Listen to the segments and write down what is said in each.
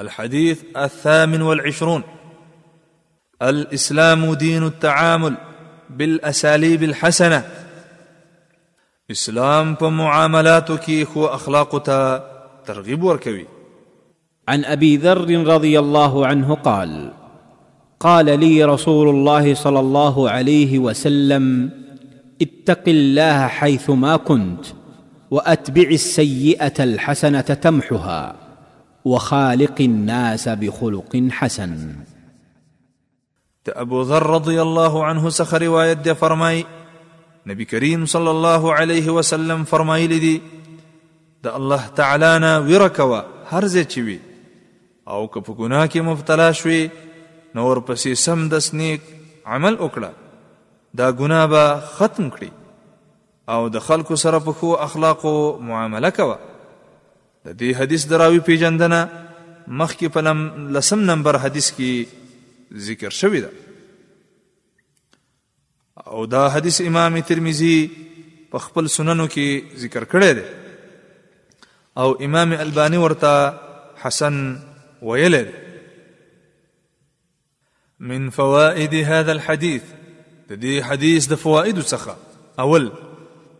الحديث الثامن والعشرون الاسلام دين التعامل بالاساليب الحسنه اسلام بمعاملاتك معاملاتو أخلاق ترغيب اخلاقو عن ابي ذر رضي الله عنه قال قال لي رسول الله صلى الله عليه وسلم اتق الله حيثما كنت واتبع السيئه الحسنه تمحها وخالق الناس بخلق حسن تأبو ابو ذر رضي الله عنه سخ رواية فرماي نبي كريم صلى الله عليه وسلم فرمایلی لدي دا الله تعالى نا ورکوه هر چوي او که په ګناه کې مبتلا شوې نو ورپسې سمدس نیک عمل وکړه دا ګناه به ختم کړي او د خلکو سره په ښو اخلاقو معامله کوه د دې حدیث دراوی پیجندنه مخکې په لسم نمبر حدیث کې ذکر شوې ده او دا حدیث امام ترمذی په خپل سننو کې ذکر کړی دی او امام البانی ورته حسن ویل دی من فوائد هذا الحديث د دې حدیث د فوائد څخه اول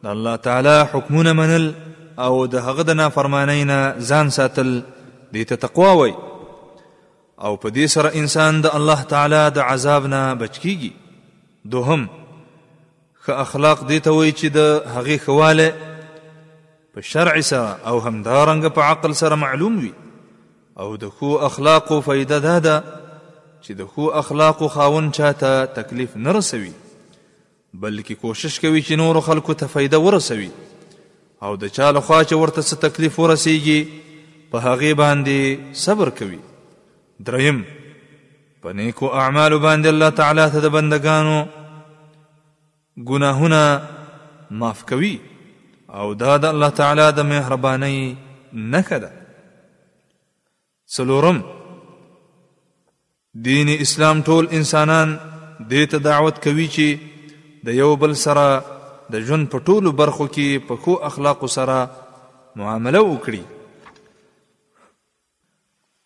د الله تعالی حکمونه منل او د هغه د نافرمانۍ نه ځان ساتل دې ته تقوا وای او په دې سره انسان د الله تعالی د عذاب نه بچ کیږي دوهم خ اخلاق دې ته وایي چې د هغې خواله په شرع سره او همدارنګ په عقل سره معلوم وي او د خو اخلاقو فائدہ دا ده چې د خو اخلاقو خاون چاته تکلیف نه رسوي بلکې کوشش کوي چې نورو خلکو ته فایده ورسوي او د چا له خوا چې ورته څه تکلیف ورسیږي په هغې باندې صبر کوي دریم په نیکو اعمالو باندې الله تعالی ته د بندګانو ګناهونه معاف کوي او دا د الله تعالی د مهربانۍ نښه ده څلورم دین اسلام ټول انسانان دې ته دعوت کوي چې د یو بل سره د ژوند په ټولو برخو کې په خو اخلاقو سره معامله وکړي